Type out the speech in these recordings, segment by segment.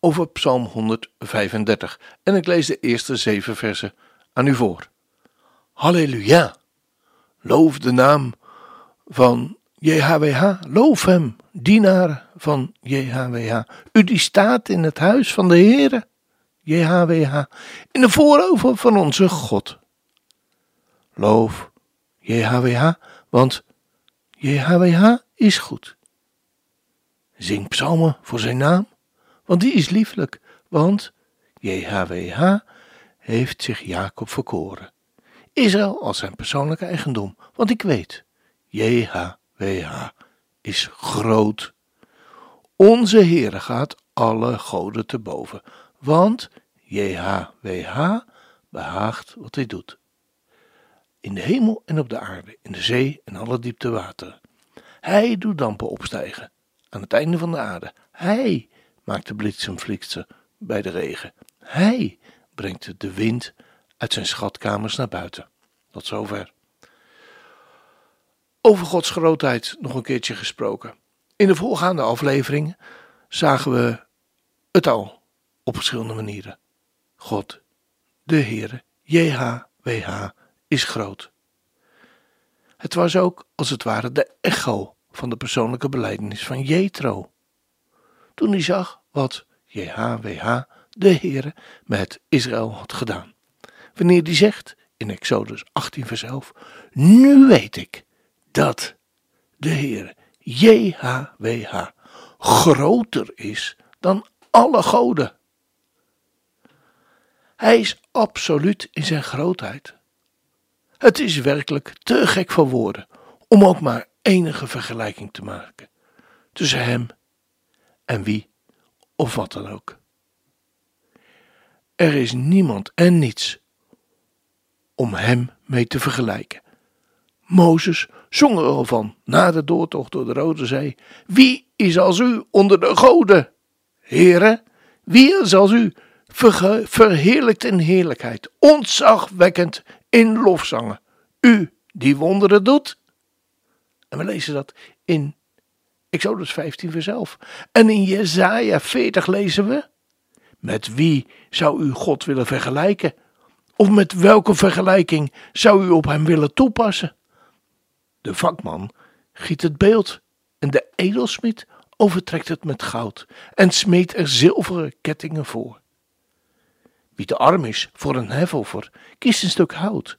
over Psalm 135. En ik lees de eerste zeven versen aan u voor. Halleluja! Loof de naam van JHWH, loof hem, dienaar van JHWH. U die staat in het huis van de Heere, JHWH, in de voorover van onze God. Loof JHWH, want JHWH is goed. Zing psalmen voor zijn naam, want die is lieflijk, want JHWH heeft zich Jacob verkoren. Israël als zijn persoonlijke eigendom, want ik weet, JHWH is groot. Onze Heere gaat alle goden te boven, want JHWH behaagt wat hij doet. In de hemel en op de aarde, in de zee en alle diepte wateren. Hij doet dampen opstijgen aan het einde van de aarde. Hij maakt de bliksemflitsen bij de regen. Hij brengt de wind uit zijn schatkamers naar buiten. Tot zover. Over Gods grootheid nog een keertje gesproken. In de voorgaande aflevering zagen we het al op verschillende manieren. God, de Heere, JHWH, is groot. Het was ook, als het ware, de echo van de persoonlijke beleidenis van Jethro. Toen hij zag wat JHWH, de Heere, met Israël had gedaan. Wanneer hij zegt in Exodus 18 vers 11, nu weet ik dat de Heere, JHWH, groter is dan alle goden. Hij is absoluut in zijn grootheid. Het is werkelijk te gek voor woorden om ook maar enige vergelijking te maken tussen hem en wie of wat dan ook. Er is niemand en niets om hem mee te vergelijken. Mozes zong er al van na de doortocht door de Rode Zee: Wie is als u onder de goden? Heren, wie is als u verheerlijkt in heerlijkheid, ontzagwekkend in lofzangen? U die wonderen doet? En we lezen dat in Exodus 15 vers 11. En in Jezaja 40 lezen we: Met wie zou u God willen vergelijken? Of met welke vergelijking zou u op hem willen toepassen? De vakman giet het beeld en de edelsmid overtrekt het met goud en smeet er zilveren kettingen voor. Wie te arm is voor een hefoffer, kiest een stuk hout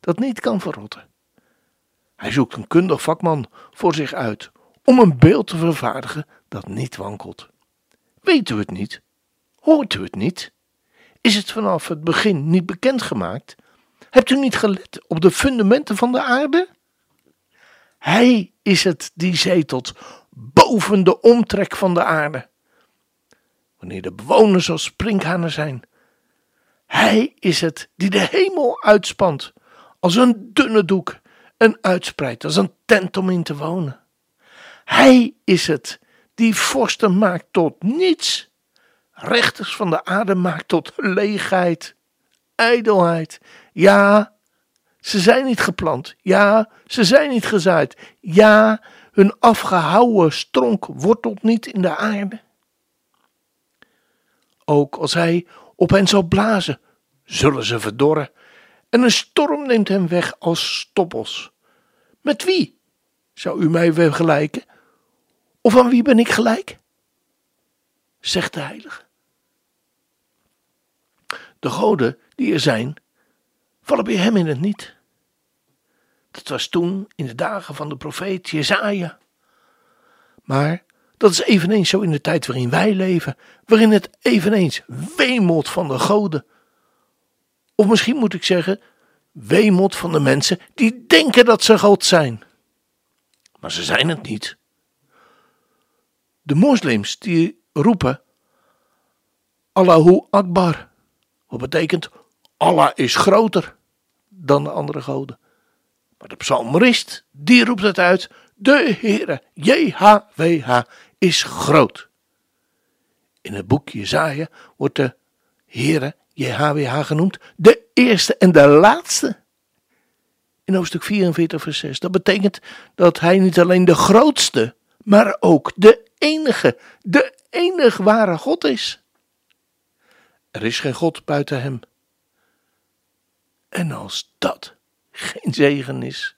dat niet kan verrotten. Hij zoekt een kundig vakman voor zich uit om een beeld te vervaardigen dat niet wankelt. Weet u het niet? Hoort u het niet? Is het vanaf het begin niet bekendgemaakt? Hebt u niet gelet op de fundamenten van de aarde? Hij is het die zetelt boven de omtrek van de aarde. Wanneer de bewoners als sprinkhanen zijn. Hij is het die de hemel uitspant als een dunne doek en uitspreidt als een tent om in te wonen. Hij is het die vorsten maakt tot niets, rechters van de aarde maakt tot leegheid, ijdelheid. Ja, ze zijn niet geplant. Ja, ze zijn niet gezaaid. Ja, hun afgehouwen stronk wortelt niet in de aarde. Ook als hij op hen zal blazen, zullen ze verdorren en een storm neemt hem weg als stoppels. Met wie zou u mij vergelijken? Of aan wie ben ik gelijk? Zegt de heilige. De goden die er zijn, vallen bij hem in het niet. Dat was toen in de dagen van de profeet Jezaja. Maar dat is eveneens zo in de tijd waarin wij leven, waarin het eveneens wemelt van de goden of misschien moet ik zeggen, weemoed van de mensen die denken dat ze God zijn. Maar ze zijn het niet. De moslims die roepen: Allahu Akbar. Wat betekent Allah is groter dan de andere goden. Maar de psalmist, die roept het uit. De Heere, JHWH, is groot. In het boek Jezaja wordt de Heere, JHWH genoemd, de eerste en de laatste. In hoofdstuk 44 vers 6. Dat betekent dat hij niet alleen de grootste, maar ook de enige, de enige ware God is. Er is geen God buiten hem. En als dat geen zegen is.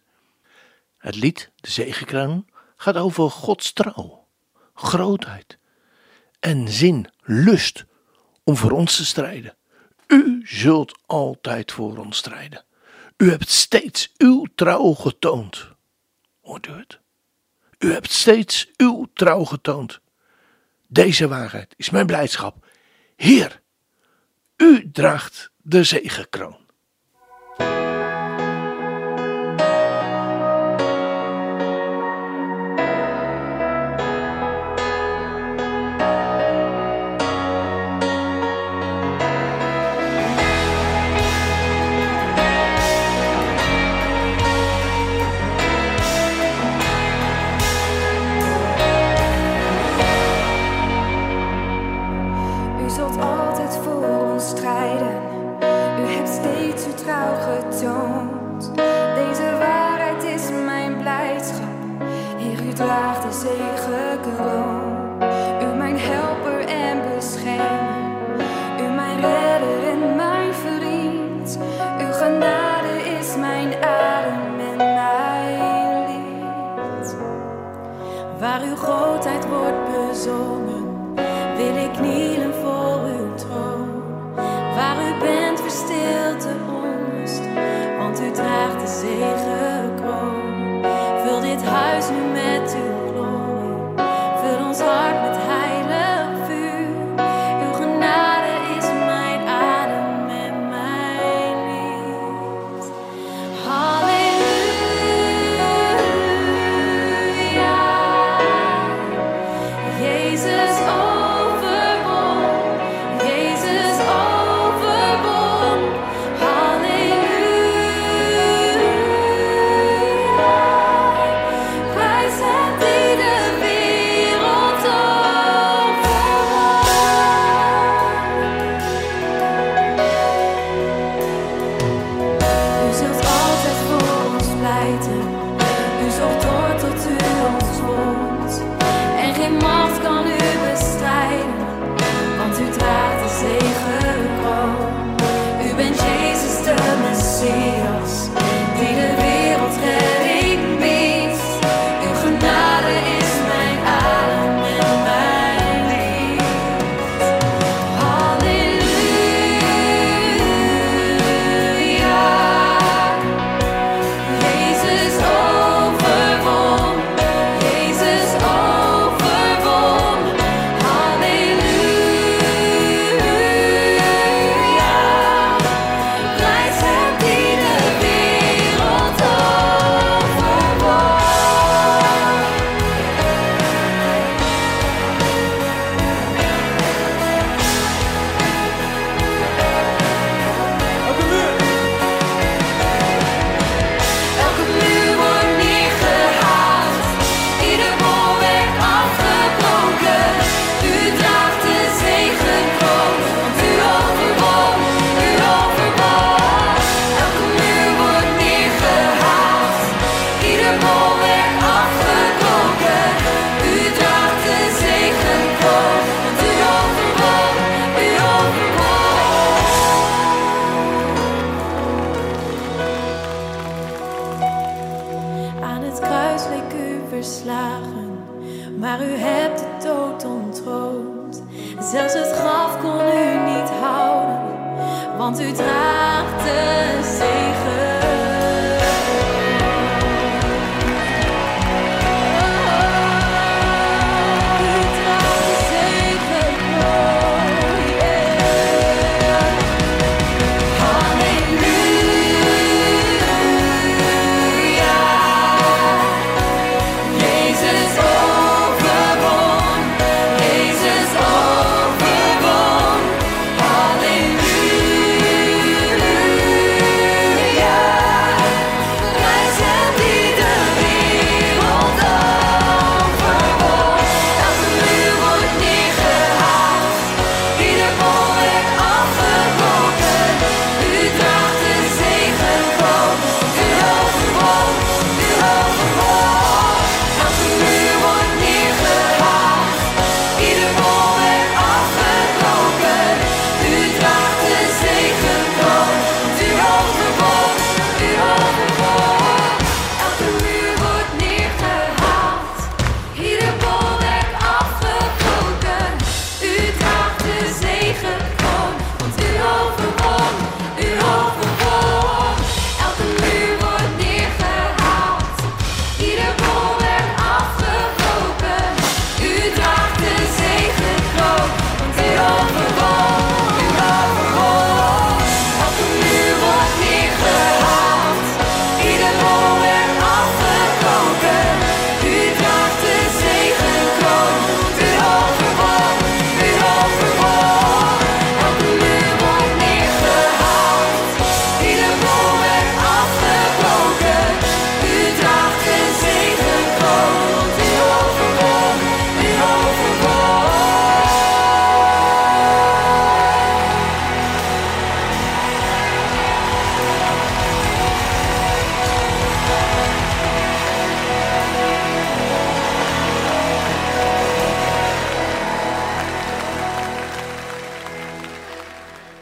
Het lied, de zegenkroon, gaat over Gods trouw, grootheid en zin, lust om voor ons te strijden. U zult altijd voor ons strijden. U hebt steeds uw trouw getoond. Hoort u het? U hebt steeds uw trouw getoond. Deze waarheid is mijn blijdschap. Heer, u draagt de zegenkroon. altijd wordt bezongen, wil ik niet. maar u hebt de dood ontroond. Zelfs het graf kon u niet houden, want u draagt de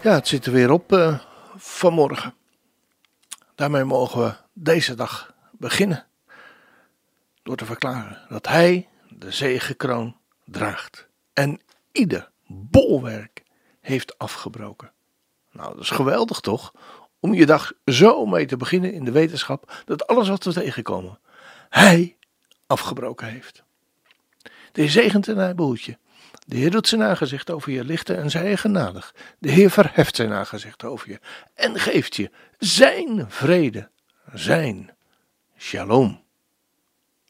Ja, het zit er weer op uh, vanmorgen. Daarmee mogen we deze dag beginnen. Door te verklaren dat Hij de zegenkroon draagt. En ieder bolwerk heeft afgebroken. Nou, dat is geweldig toch? Om je dag zo mee te beginnen in de wetenschap dat alles wat we tegenkomen, Hij afgebroken heeft. De zegent en hij behoedt je. De Heer doet zijn aangezicht over je lichten en zij genadig. De Heer verheft zijn aangezicht over je en geeft je zijn vrede, zijn shalom.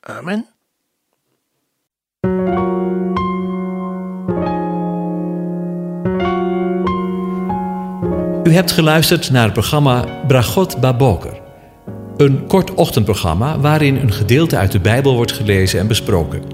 Amen. U hebt geluisterd naar het programma Bragot Baboker. Een kort ochtendprogramma waarin een gedeelte uit de Bijbel wordt gelezen en besproken.